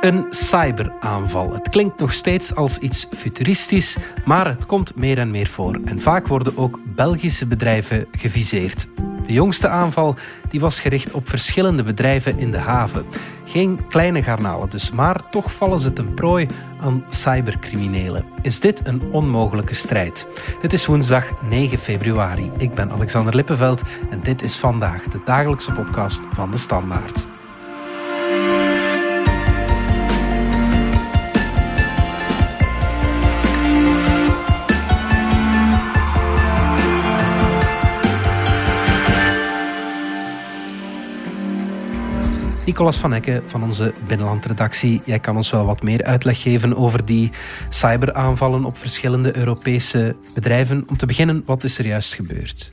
Een cyberaanval. Het klinkt nog steeds als iets futuristisch, maar het komt meer en meer voor. En vaak worden ook Belgische bedrijven geviseerd. De jongste aanval die was gericht op verschillende bedrijven in de haven. Geen kleine garnalen dus, maar toch vallen ze ten prooi aan cybercriminelen. Is dit een onmogelijke strijd? Het is woensdag 9 februari. Ik ben Alexander Lippenveld en dit is vandaag de dagelijkse podcast van de Standaard. Nicolas van Hekken van onze binnenlandredactie. Jij kan ons wel wat meer uitleg geven over die cyberaanvallen op verschillende Europese bedrijven. Om te beginnen, wat is er juist gebeurd?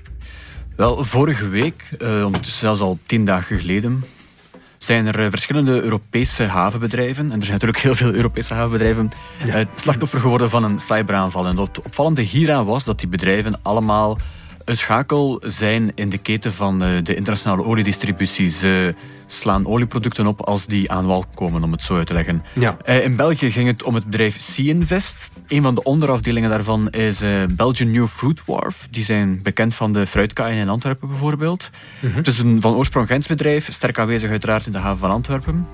Wel, vorige week, uh, ondertussen zelfs al tien dagen geleden, zijn er eh, verschillende Europese havenbedrijven, en er zijn natuurlijk heel veel Europese havenbedrijven, ja. Eh, slachtoffer geworden van een cyberaanval. En het opvallende hieraan was dat die bedrijven allemaal een schakel zijn in de keten van eh, de internationale oliedistributie. Ze slaan olieproducten op als die aan wal komen, om het zo uit te leggen. Ja. Eh, in België ging het om het bedrijf Sea-Invest. Een van de onderafdelingen daarvan is uh, Belgian New Fruit Wharf. Die zijn bekend van de fruitkaaien in Antwerpen bijvoorbeeld. Mhm. Het is een van oorsprong Gens bedrijf, sterk aanwezig uiteraard in de haven van Antwerpen.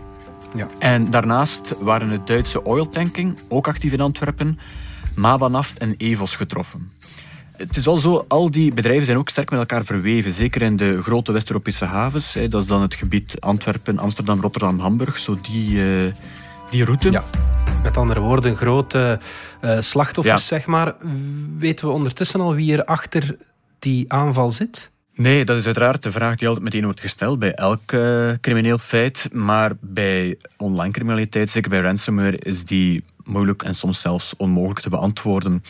Ja. En daarnaast waren het Duitse Oil Tanking, ook actief in Antwerpen, Mabanaft en Evos getroffen het is wel zo, al die bedrijven zijn ook sterk met elkaar verweven. Zeker in de grote West-Europese havens. Dat is dan het gebied Antwerpen, Amsterdam, Rotterdam, Hamburg. Zo die, uh, die route. Ja. Met andere woorden, grote uh, slachtoffers, zeg maar. Weten we ondertussen al wie er achter die aanval zit? Nee, dat is uiteraard de vraag die altijd meteen wordt gesteld bij elk uh, crimineel feit. Maar bij online criminaliteit, zeker bij ransomware, is die moeilijk en soms zelfs onmogelijk te beantwoorden.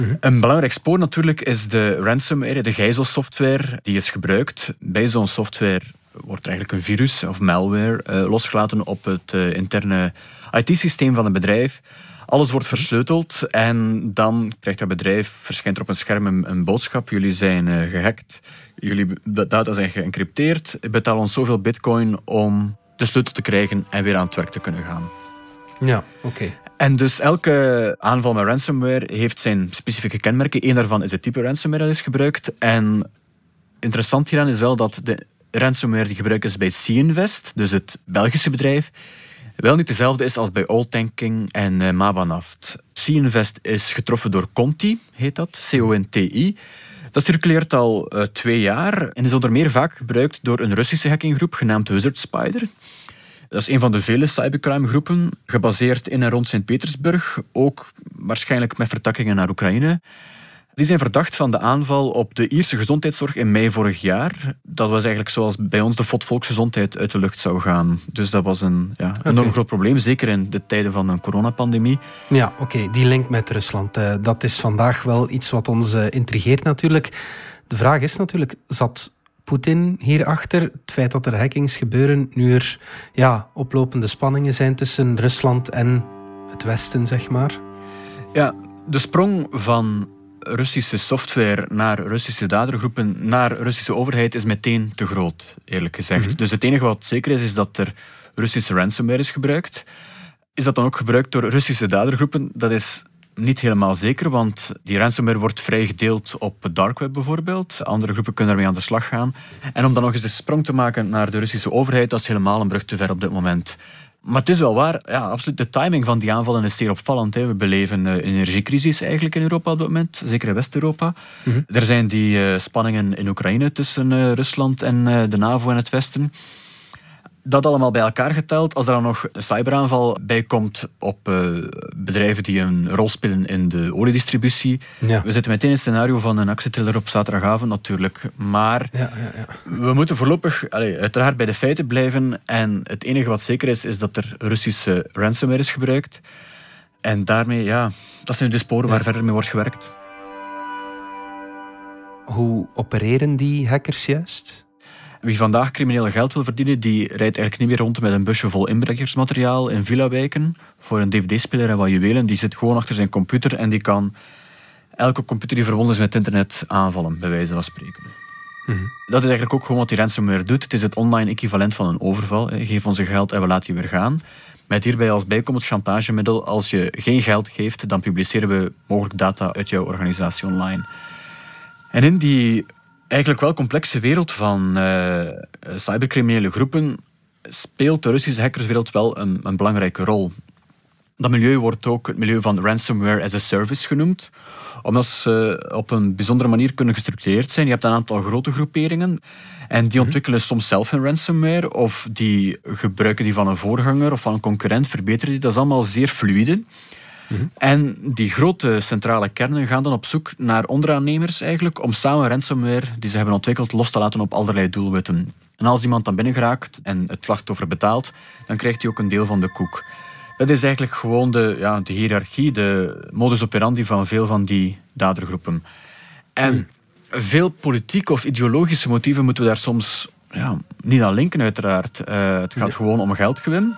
Mhm. Een belangrijk spoor natuurlijk is de ransomware, de gijzelsoftware die is gebruikt. Bij zo'n software wordt eigenlijk een virus of malware uh, losgelaten op het uh, interne IT-systeem van een bedrijf. Alles wordt versleuteld en dan krijgt dat bedrijf, verschijnt er op een scherm een, boodschap. Jullie zijn uh, gehackt, jullie data zijn geëncrypteerd. Betaal ons zoveel bitcoin om de sleutel te krijgen en weer aan het werk te kunnen gaan. Ja, oké. En dus elke aanval met ransomware heeft zijn specifieke kenmerken. Eén daarvan is het type ransomware dat is gebruikt. En interessant hieraan is wel dat de ransomware die gebruikt is bij C-Invest, dus het Belgische bedrijf, wel niet dezelfde is als bij Alltanking en uh, Mabanaft. C-Invest is getroffen door Conti, heet dat, C-O-N-T-I. Dat circuleert al uh, twee jaar en is onder meer vaak gebruikt door een Russische hackinggroep genaamd Wizard Spider. Dat is een van de vele cybercrime-groepen, gebaseerd in en rond Sint-Petersburg, ook waarschijnlijk met vertakkingen naar Oekraïne. Die zijn verdacht van de aanval op de Ierse gezondheidszorg in mei vorig jaar. Dat was eigenlijk zoals bij ons de volksgezondheid uit de lucht zou gaan. Dus dat was een ja, enorm groot probleem, zeker in de tijden van een coronapandemie. Ja, oké, die link met Rusland, eh, dat is vandaag wel iets wat ons uh, intrigeert natuurlijk. De vraag is natuurlijk, zat Poetin hierachter? Het feit dat er hackings gebeuren, nu er ja, oplopende spanningen zijn tussen Rusland en het Westen, zeg maar? Ja, de sprong van Russische software naar Russische dadergroepen naar Russische overheid is meteen te groot, eerlijk gezegd. Mhm. Dus het enige wat zeker is, is dat er Russische ransomware is gebruikt. Is dat dan ook gebruikt door Russische dadergroepen? Dat is niet helemaal zeker, want die ransomware wordt vrij gedeeld op het dark web bijvoorbeeld. Andere groepen kunnen ermee aan de slag gaan. En om dan nog eens de sprong te maken naar de Russische overheid, dat is helemaal een brug te ver op dit moment. Maar het is wel waar, ja, absoluut. De timing van die aanvallen is zeer opvallend. Hè. We beleven een energiecrisis eigenlijk in Europa op dit moment, zeker in West-Europa. Mhm. Er zijn die uh, spanningen in Oekraïne tussen uh, Rusland en uh, de NAVO en het Westen dat allemaal bij elkaar geteld, als er dan nog een cyberaanval bij komt op uh, bedrijven die een rol spelen in de oliedistributie. Ja. We zitten meteen in het scenario van een actietriller op zaterdagavond natuurlijk. Maar ja, ja, we moeten voorlopig allez, uiteraard bij de feiten blijven. En het enige wat zeker is, is dat er Russische ransomware is gebruikt. En daarmee, ja, dat zijn de sporen waar verder mee wordt gewerkt. Hoe opereren die hackers juist? Wie vandaag crimineel geld wil verdienen, die rijdt eigenlijk niet meer rond met een busje vol inbrekersmateriaal in villa-wijken voor een dvd-speler en wat juwelen. Die zit gewoon achter zijn computer en die kan elke computer die verbonden is met internet aanvallen, bij wijze van spreken. Mhm. Dat is eigenlijk ook gewoon wat die ransomware doet. Het is het online equivalent van een overval. Geef ons je geld en we laten je weer gaan. Met hierbij als bijkomend chantagemiddel, als je geen geld geeft, dan publiceren we mogelijk data uit jouw organisatie online. En in die eigenlijk wel complexe wereld van uh, cybercriminele groepen speelt de Russische hackerswereld wel een, een belangrijke rol. Dat milieu wordt ook het milieu van ransomware as a service genoemd omdat ze op een bijzondere manier kunnen gestructureerd zijn. Je hebt een aantal grote groeperingen en die mhm. ontwikkelen soms zelf hun ransomware of die gebruiken die van een voorganger of van een concurrent, verbeteren die. Dat is allemaal zeer fluide. En die grote centrale kernen gaan dan op zoek naar onderaannemers eigenlijk om samen ransomware die ze hebben ontwikkeld los te laten op allerlei doelwitten. En als iemand dan binnen geraakt en het slachtoffer betaalt, dan krijgt hij ook een deel van de koek. Dat is eigenlijk gewoon de, ja, de hiërarchie, de modus operandi van veel van die dadergroepen. En veel politieke of ideologische motieven moeten we daar soms ja, niet aan linken, uiteraard. Uh, het gaat gewoon om geldgewin.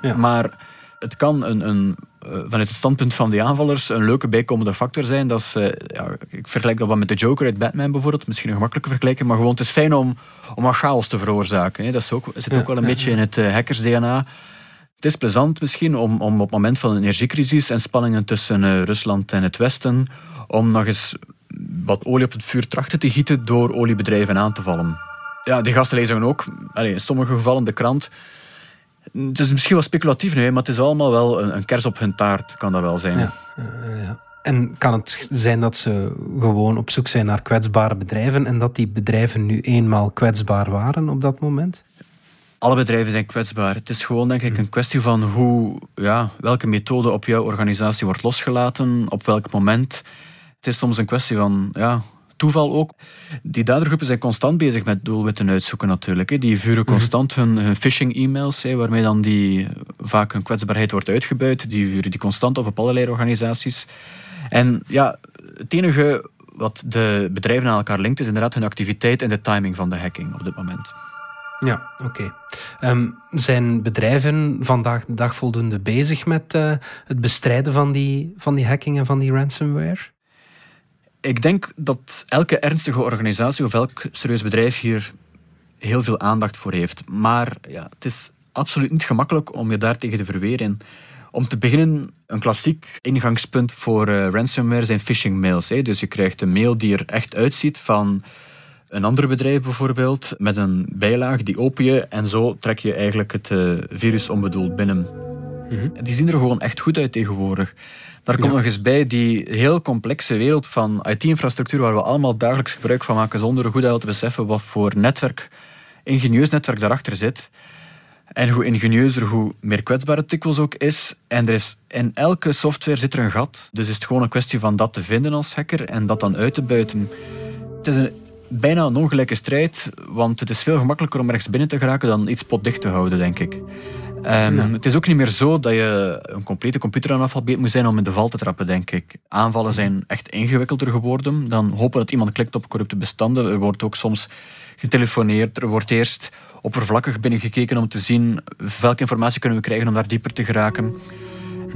Ja. Maar het kan een, een, vanuit het standpunt van die aanvallers een leuke bijkomende factor zijn. Dat is, uh, ja, ik vergelijk dat wat met de Joker uit Batman bijvoorbeeld. Misschien een gemakkelijke vergelijking, maar gewoon het is fijn om, om wat chaos te veroorzaken. Hè. Dat is ook, zit ook wel een beetje in het hackers-DNA. Het is plezant misschien om, om op het moment van een energiecrisis en spanningen tussen uh, Rusland en het Westen, om nog eens wat olie op het vuur trachten te gieten door oliebedrijven aan te vallen. Ja, die gasten lezen ook, allez, in sommige gevallen de krant. Het is misschien wel speculatief nu, maar het is allemaal wel een, een kers op hun taart, kan dat wel zijn. Ja, ja. En kan het zijn dat ze gewoon op zoek zijn naar kwetsbare bedrijven en dat die bedrijven nu eenmaal kwetsbaar waren op dat moment? alle bedrijven zijn kwetsbaar. Het is gewoon denk ik een kwestie van hoe, ja, welke methode op jouw organisatie wordt losgelaten, op welk moment. Het is soms een kwestie van ja, toeval ook. Die dadergroepen zijn constant bezig met doelwitten uitzoeken natuurlijk. Die vuren mhm. constant hun, hun phishing-e-mails, waarmee dan die, vaak hun kwetsbaarheid wordt uitgebuit. Die vuren die constant op op allerlei organisaties. En ja, het enige wat de bedrijven aan elkaar linkt is inderdaad hun activiteit en de timing van de hacking op dit moment. Ja, oké. Ehm, zijn bedrijven vandaag de dag voldoende bezig met uh, het bestrijden van die, van die hacking en van die ransomware? Ik denk dat elke ernstige organisatie of elk serieus bedrijf hier heel veel aandacht voor heeft. Maar ja, het is absoluut niet gemakkelijk om je daartegen te verweren. Om te beginnen, een klassiek ingangspunt voor uh, ransomware zijn phishing mails. Hè. Dus je krijgt een mail die er echt uitziet van een ander bedrijf bijvoorbeeld, met een bijlage, die open je en zo trek je eigenlijk het uh, virus onbedoeld binnen. Mhm. Die zien er gewoon echt goed uit tegenwoordig. Daar komt nog eens bij die heel complexe wereld van IT-infrastructuur waar we allemaal dagelijks gebruik van maken zonder goed te beseffen wat voor netwerk, ingenieus netwerk daarachter zit. En hoe ingenieuzer, hoe meer kwetsbaar het dikwijls ook is. En er is, in elke software zit er een gat. Dus is het gewoon een kwestie van dat te vinden als hacker en dat dan uit te buiten. Het is een bijna een ongelijke strijd, want het is veel gemakkelijker om rechts binnen te geraken dan iets potdicht te houden, denk ik. Um, Het is ook niet meer zo dat je een complete computeranalfabeet moet zijn om in de val te trappen, denk ik. Aanvallen zijn echt ingewikkelder geworden. Dan hopen dat iemand klikt op corrupte bestanden. Er wordt ook soms getelefoneerd. Er wordt eerst oppervlakkig binnengekeken om te zien welke informatie kunnen we krijgen om daar dieper te geraken.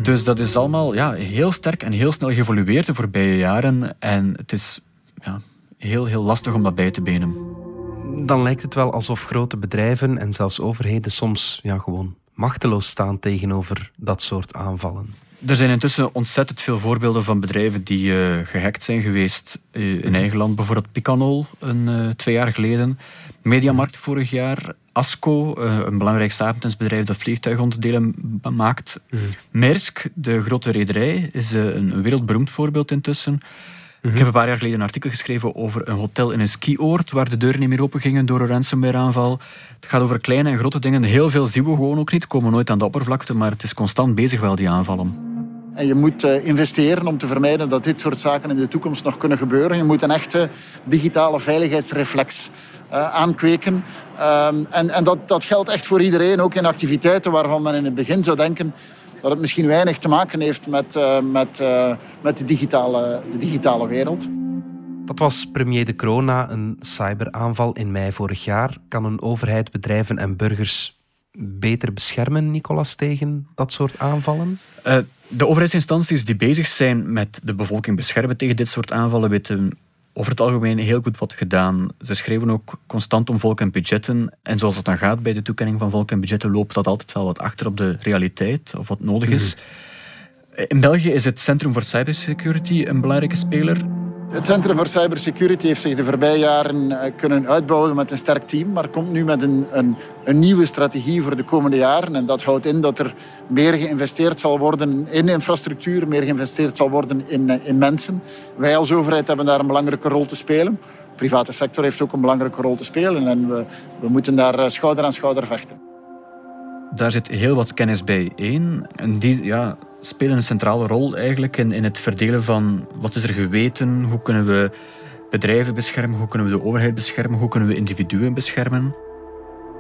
Dus dat is allemaal ja, heel sterk en heel snel geëvolueerd de voorbije jaren. En het is ja, heel, heel lastig om dat bij te benen. Dan lijkt het wel alsof grote bedrijven en zelfs overheden soms ja, gewoon machteloos staan tegenover dat soort aanvallen. Er zijn intussen ontzettend veel voorbeelden van bedrijven die uh, gehackt zijn geweest. Uh, in eigen land bijvoorbeeld Picanol, een, uh, twee jaar geleden. Mediamarkt vorig jaar. Asco, een belangrijk stapeltensbedrijf dat vliegtuigonderdelen maakt. Mm. Maersk, de grote rederij, is een wereldberoemd voorbeeld intussen. Ik heb een paar jaar geleden een artikel geschreven over een hotel in een skioord waar de deuren niet meer open gingen door een ransomware-aanval. Het gaat over kleine en grote dingen. Heel veel zien we gewoon ook niet, komen nooit aan de oppervlakte, maar het is constant bezig wel, die aanvallen. En je moet eh, investeren om te vermijden dat dit soort zaken in de toekomst nog kunnen gebeuren. Je moet een echte digitale veiligheidsreflex uh, aankweken. Ehm, en en dat, dat geldt echt voor iedereen, ook in activiteiten waarvan men in het begin zou denken dat het misschien weinig te maken heeft met, uh, met, uh, met de, digitale, de digitale wereld. Dat was premier De Croo na een cyberaanval in mei vorig jaar. Kan een overheid, bedrijven en burgers beter beschermen, Nicolas, tegen dat soort aanvallen? Uh, de overheidsinstanties die bezig zijn met de bevolking beschermen tegen dit soort aanvallen weten over het algemeen heel goed wat gedaan. Ze schreven ook constant om volk en budgetten. En zoals dat dan gaat bij de toekenning van volk en budgetten, loopt dat altijd wel wat achter op de realiteit of wat nodig is. Mhm. In België is het Centrum voor Cybersecurity een belangrijke speler. Het Centrum voor Cybersecurity heeft zich de voorbije jaren eh, kunnen uitbouwen met een sterk team, maar komt nu met een, een, een, nieuwe strategie voor de komende jaren. En dat houdt in dat er meer geïnvesteerd zal worden in infrastructuur, meer geïnvesteerd zal worden in, eh, in mensen. Wij als overheid hebben daar een belangrijke rol te spelen. De private sector heeft ook een belangrijke rol te spelen en we, we moeten daar eh, schouder aan schouder vechten. Daar zit heel wat kennis bij één. En die, ja, spelen een centrale rol eigenlijk in, in het verdelen van wat is er geweten, hoe kunnen we bedrijven beschermen, hoe kunnen we de overheid beschermen, hoe kunnen we individuen beschermen.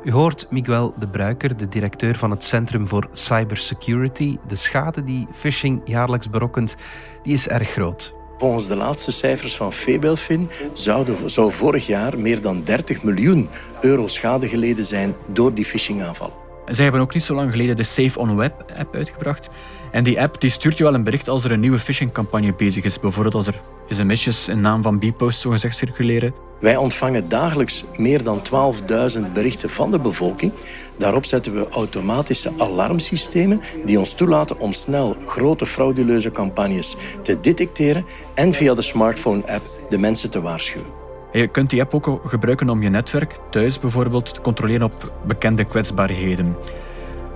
U hoort Miguel de Bruiker, de directeur van het Centrum voor Cybersecurity. De schade die phishing jaarlijks berokkent, die is erg groot. Volgens de laatste cijfers van Febelfin zouden, zou vorig jaar meer dan 30 miljoen euro schade geleden zijn door die phishingaanval. Zij hebben ook niet zo lang geleden de Safe on Web app uitgebracht. En die app die stuurt je wel een bericht als er een nieuwe phishingcampagne bezig is. Bijvoorbeeld als er sms'jes in naam van B-post zogezegd circuleren. Wij ontvangen dagelijks meer dan 12.000 berichten van de bevolking. Daarop zetten we automatische alarmsystemen die ons toelaten om snel grote frauduleuze campagnes te detecteren en via de smartphone-app de mensen te waarschuwen. Je kunt die app ook gebruiken om je netwerk thuis bijvoorbeeld te controleren op bekende kwetsbaarheden.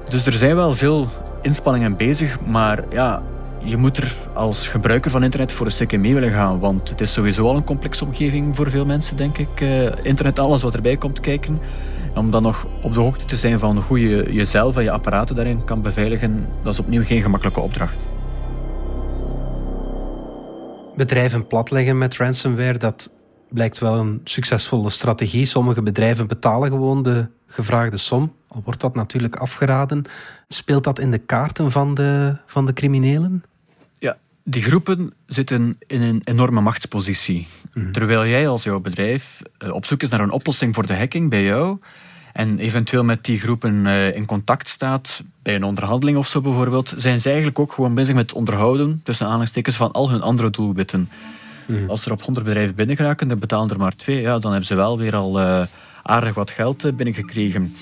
Dus er zijn wel veel inspanningen bezig, maar ja, je moet er als gebruiker van internet voor een stukje mee willen gaan, want het is sowieso al een complexe omgeving voor veel mensen, denk ik. Uh, internet, alles wat erbij komt kijken. Om dan nog op de hoogte te zijn van hoe je jezelf en je apparaten daarin kan beveiligen, dat is opnieuw geen gemakkelijke opdracht. Bedrijven platleggen met ransomware, dat blijkt wel een succesvolle strategie. Sommige bedrijven betalen gewoon de gevraagde som, al wordt dat natuurlijk afgeraden. Speelt dat in de kaarten van de, van de criminelen? Ja, die groepen zitten in een enorme machtspositie. Mhm. Terwijl jij als jouw bedrijf eh, op zoek is naar een oplossing voor de hacking bij jou en eventueel met die groepen eh, in contact staat, bij een onderhandeling of zo bijvoorbeeld, zijn ze eigenlijk ook gewoon bezig met het onderhouden, tussen aanhalingstekens, van al hun andere doelwitten. Mhm. Als er op 100 bedrijven binnengeraken, dan betalen er maar twee, ja, dan hebben ze wel weer al uh, aardig wat geld binnengekregen.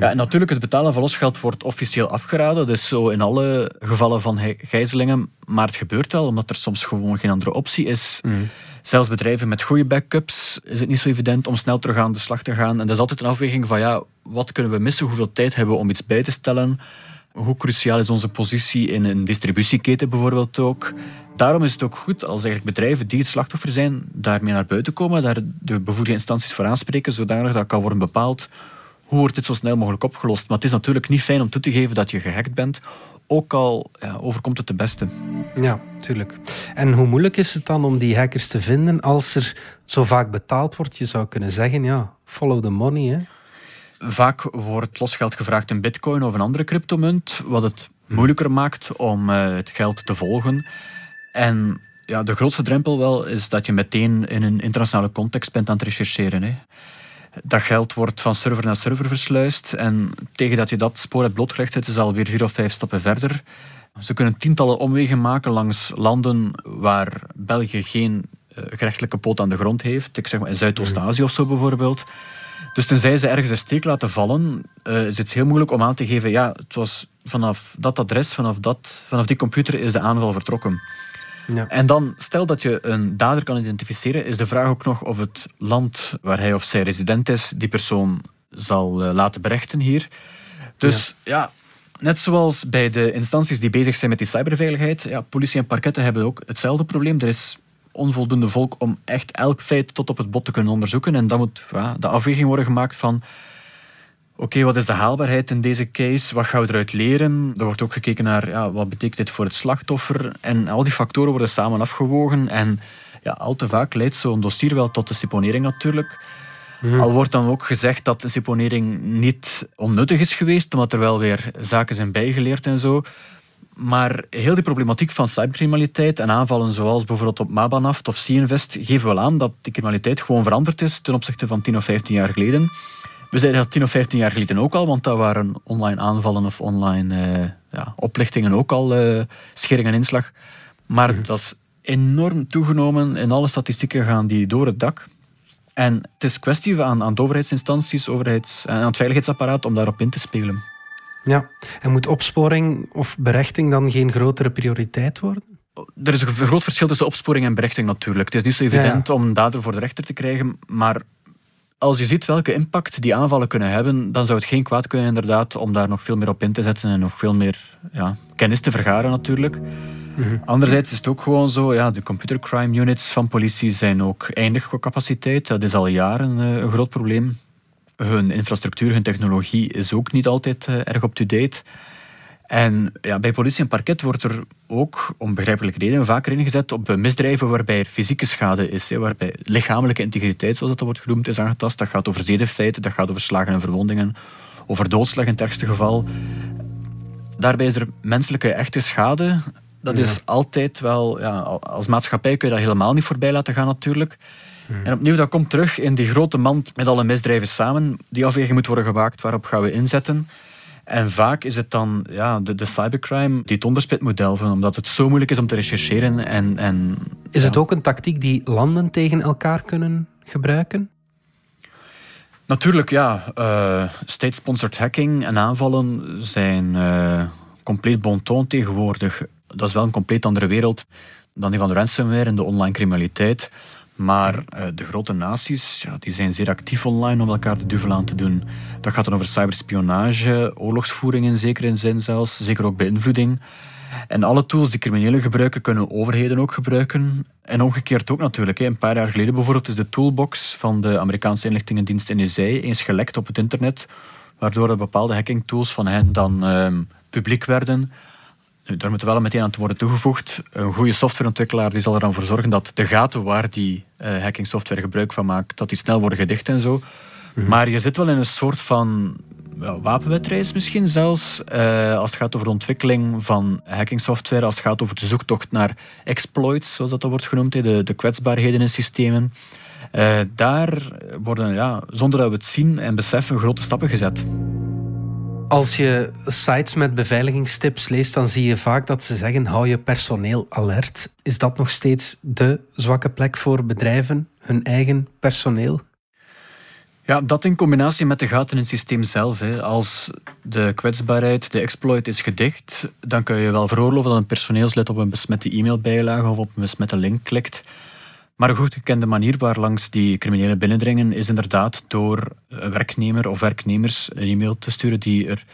Ja, en natuurlijk, het betalen van losgeld wordt officieel afgeraden. Dus zo in alle gevallen van gijzelingen. Maar het gebeurt wel, omdat er soms gewoon geen andere optie is. Mm. Zelfs bedrijven met goede backups is het niet zo evident om snel terug aan de slag te gaan. En dat is altijd een afweging van ja, wat kunnen we missen? Hoeveel tijd hebben we om iets bij te stellen? Hoe cruciaal is onze positie in een distributieketen bijvoorbeeld ook? Daarom is het ook goed als eigenlijk bedrijven die het slachtoffer zijn, daarmee naar buiten komen, daar de bevoegde instanties voor aanspreken, zodanig dat kan worden bepaald hoe wordt dit zo snel mogelijk opgelost? Maar het is natuurlijk niet fijn om toe te geven dat je gehackt bent, ook al ja, overkomt het de beste. Ja, tuurlijk. En hoe moeilijk is het dan om die hackers te vinden als er zo vaak betaald wordt? Je zou kunnen zeggen, ja, follow the money. Hè? Vaak wordt losgeld gevraagd in bitcoin of een andere cryptomunt, wat het moeilijker maakt om uh, het geld te volgen. En ja, de grootste drempel wel is dat je meteen in een internationale context bent aan het rechercheren. Hè. Dat geld wordt van server naar server versluist. En tegen dat je dat spoor hebt blootgelegd, zitten ze alweer vier of vijf stappen verder. Ze kunnen tientallen omwegen maken langs landen waar België geen uh, gerechtelijke poot aan de grond heeft. Ik zeg maar in Zuidoost-Azië of zo bijvoorbeeld. Dus tenzij ze ergens een steek laten vallen, uh, is het heel moeilijk om aan te geven, ja, het was vanaf dat adres, vanaf, dat, vanaf die computer is de aanval vertrokken. Ja. En dan, stel dat je een dader kan identificeren, is de vraag ook nog of het land waar hij of zij resident is, die persoon zal eh, laten berechten hier. Dus ja. net zoals bij de instanties die bezig zijn met die cyberveiligheid, ja, politie en parketten hebben ook hetzelfde probleem. Er is onvoldoende volk om echt elk feit tot op het bot te kunnen onderzoeken. En dan moet ja, de afweging worden gemaakt van Oké, wat is de haalbaarheid in deze case? Wat gaan we eruit leren? Er wordt ook gekeken naar ja, wat betekent dit voor het slachtoffer. En al die factoren worden samen afgewogen. En ja, al te vaak leidt zo'n dossier wel tot de seponering natuurlijk. Mhm. Al wordt dan ook gezegd dat de seponering niet onnuttig is geweest, omdat er wel weer zaken zijn bijgeleerd en zo. Maar heel die problematiek van cybercriminaliteit en aanvallen zoals bijvoorbeeld op Mabanaft of Ciinvest geven wel aan dat die criminaliteit gewoon veranderd is ten opzichte van 10 of 15 jaar geleden. We zeiden dat 10 of 15 jaar geleden ook al, want dat waren online aanvallen of online uh, ja, oplichtingen ook al uh, schering en inslag. Maar dat is enorm toegenomen. In alle statistieken gaan die door het dak. En het is kwestie aan, aan de overheidsinstanties overheids, en aan het veiligheidsapparaat om daarop in te spelen. Ja, en moet opsporing of berechting dan geen grotere prioriteit worden? Er is een groot verschil tussen opsporing en berechting natuurlijk. Het is niet zo evident om dader voor de rechter te krijgen, maar als je ziet welke impact die aanvallen kunnen hebben, dan zou het geen kwaad kunnen inderdaad om daar nog veel meer op in te zetten en nog veel meer ja, kennis te vergaren natuurlijk. Mhm. Anderzijds is het ook gewoon zo, ja, de computercrime units van politie zijn ook eindig qua capaciteit. Dat is al jaren eh, een groot probleem. Hun infrastructuur, hun technologie is ook niet altijd eh, erg up-to-date. En ja, bij politie en parket wordt er ook, om begrijpelijke redenen, vaker ingezet op misdrijven waarbij er fysieke schade is. Hè, waarbij lichamelijke integriteit, zoals dat wordt genoemd, is aangetast. Dat gaat over zedenfeiten, dat gaat over slagen en verwondingen, over doodslag in het ergste geval. Daarbij is er menselijke echte schade. Dat is altijd wel, ja, als maatschappij kun je dat helemaal niet voorbij laten gaan natuurlijk. En opnieuw, dat komt terug in die grote mand met alle misdrijven samen. Die afweging moet worden gemaakt, waarop gaan we inzetten. En vaak is het dan ja, de, de cybercrime die het onderspitmodel van, omdat het zo moeilijk is om te rechercheren. En, en, is het ook een tactiek die landen tegen elkaar kunnen gebruiken? Natuurlijk, ja. Uh, State-sponsored hacking en aanvallen zijn uh, compleet bon ton tegenwoordig. Dat is wel een compleet andere wereld dan die van de ransomware en de online criminaliteit. Maar uh, de grote naties ja, die zijn zeer actief online om elkaar de duvel aan te doen. Dat gaat dan over cyberspionage, oorlogsvoering in zekere zin zelfs, zeker ook beïnvloeding. En alle tools die criminelen gebruiken, kunnen overheden ook gebruiken. En omgekeerd ook natuurlijk. Een paar jaar geleden bijvoorbeeld is de toolbox van de Amerikaanse inlichtingendienst NSA eens gelekt op het internet, waardoor bepaalde hacking tools van hen dan uh, publiek werden. Nu, daar moet wel meteen aan te worden toegevoegd. Een goede softwareontwikkelaar die zal er dan voor zorgen dat de gaten waar die uh, hacking software gebruik van maakt, dat die snel worden gedicht en zo. Mhm. Maar je zit wel in een soort van ja, wapenwedreis misschien zelfs. Uh, als het gaat over de ontwikkeling van hacking software, als het gaat over de zoektocht naar exploits, zoals dat wordt genoemd, de, de kwetsbaarheden in systemen. Uh, daar worden, ja, zonder dat we het zien en beseffen, grote stappen gezet. Als je sites met beveiligingstips leest, dan zie je vaak dat ze zeggen: hou je personeel alert. Is dat nog steeds de zwakke plek voor bedrijven, hun eigen personeel? Ja, dat in combinatie met de gaten in het systeem zelf. Hè. Als de kwetsbaarheid, de exploit is gedicht, dan kun je wel veroorloven dat een personeelslid op een besmette e-mailbijlage of op een besmette link klikt. Maar een goed gekende manier waar langs die criminelen binnendringen is inderdaad door een werknemer of werknemers een e-mail te sturen die er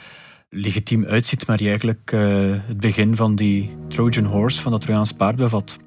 legitiem uitziet, maar die eigenlijk uh, het begin van die Trojan horse, van dat Trojaans paard bevat.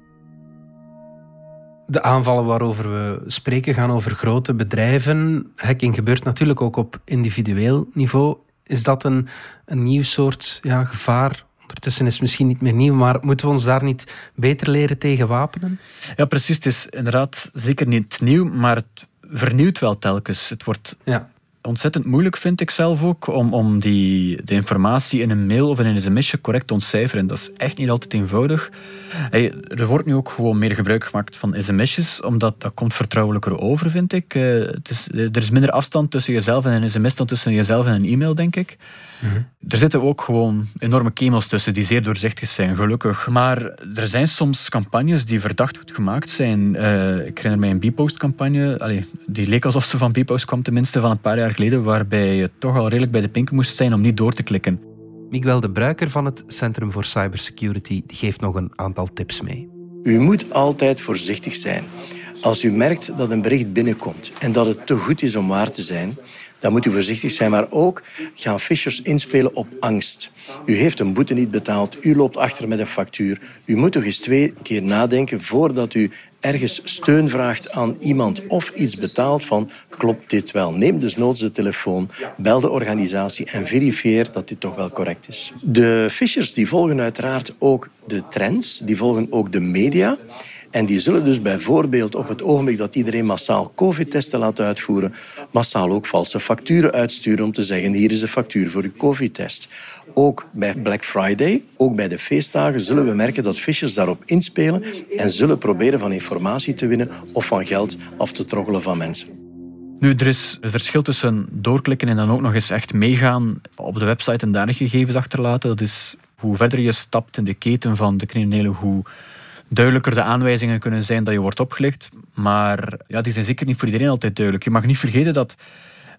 De aanvallen waarover we spreken gaan over grote bedrijven. Hacking gebeurt natuurlijk ook op individueel niveau. Is dat een, een nieuw soort ja, gevaar Ondertussen is het misschien niet meer nieuw, maar moeten we ons daar niet beter leren tegen wapenen? Ja, precies. Het is inderdaad zeker niet nieuw, maar het vernieuwt wel telkens. Het wordt ja. Ontzettend moeilijk, vind ik zelf ook, om, om die, de informatie in een mail of in een sms'je correct te ontcijferen. Dat is echt niet altijd eenvoudig. er wordt nu ook gewoon meer gebruik gemaakt van sms'jes, omdat dat komt vertrouwelijker over, vind ik. Eh, het is, er is minder afstand tussen jezelf en een sms dan tussen jezelf en een e-mail, denk ik. Er zitten ook gewoon enorme kemels tussen die zeer doorzichtig zijn, gelukkig. Maar er zijn soms campagnes die verdacht goed gemaakt zijn. Uh, ik herinner mij een Bpost-campagne. Die leek alsof ze van Bpost kwam, tenminste van een paar jaar geleden, waarbij je toch al redelijk bij de pinken moest zijn om niet door te klikken. Miguel de Bruiker van het Centrum voor Cybersecurity geeft nog een aantal tips mee. U moet altijd voorzichtig zijn. Als u merkt dat een bericht binnenkomt en dat het te goed is om waar te zijn, dan moet u voorzichtig zijn. Maar ook gaan phishers inspelen op angst. U heeft een boete niet betaald, u loopt achter met een factuur. U moet toch eens twee keer nadenken voordat u ergens steun vraagt aan iemand of iets betaalt van klopt dit wel? Neem dus noods de telefoon, bel de organisatie en verifieer dat dit toch wel correct is. De phishers die volgen uiteraard ook de trends, die volgen ook de media. En die zullen dus bijvoorbeeld op het ogenblik dat iedereen massaal COVID-testen laat uitvoeren, massaal ook valse facturen uitsturen om te zeggen hier is de factuur voor uw COVID-test. Ook bij Black Friday, ook bij de feestdagen, zullen we merken dat fishers daarop inspelen en zullen proberen van informatie te winnen of van geld af te troggelen van mensen. Nu, er is een verschil tussen doorklikken en dan ook nog eens echt meegaan op de website en daar gegevens achterlaten. Dat is hoe verder je stapt in de keten van de criminelen, hoe duidelijker de aanwijzingen kunnen zijn dat je wordt opgelicht. Maar ja, die zijn zeker niet voor iedereen altijd duidelijk. Je mag niet vergeten dat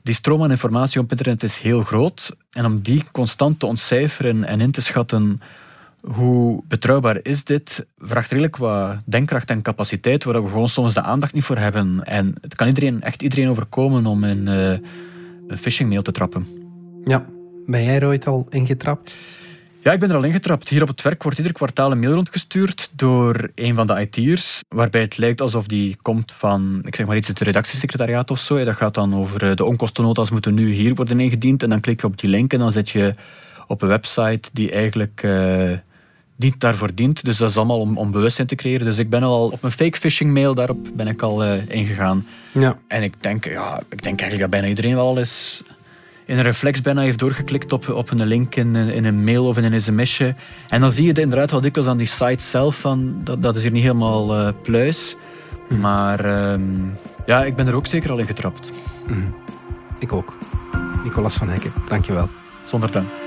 die stroom aan informatie op internet is heel groot. En om die constant te ontcijferen en in te schatten hoe betrouwbaar is dit, vraagt redelijk wat denkkracht en capaciteit, waar we gewoon soms de aandacht niet voor hebben. En het kan iedereen, echt iedereen overkomen om in uh, een phishingmail te trappen. Ja, ben jij er ooit al ingetrapt? Ja, ik ben er al ingetrapt. Hier op het werk wordt ieder kwartaal een mail rondgestuurd door een van de IT'ers, waarbij het lijkt alsof die komt van, ik zeg maar iets, het redactiesecretariaat of zo. Dat gaat dan over eh, de onkostennota's moeten nu hier worden ingediend en dan klik je op die link en dan zit je op een website die eigenlijk uh, dient daarvoor dient. Dus dat is allemaal om, om bewustzijn te creëren. Dus ik ben al op een fake phishing mail daarop ben ik al uh, ingegaan. Ja. En ik denk, ja, ik denk eigenlijk dat bijna iedereen wel eens in een reflex bijna heeft doorgeklikt op, op een link in, in een mail of in een sms'je. En dan zie je het inderdaad wel dikwijls aan die site zelf van dat, dat is hier niet helemaal uh, pluis. Hm. Maar uh, ja, ik ben er ook zeker al in getrapt. Hm. Ik ook. Nicolas van Hekken, dankjewel. Zonder dank.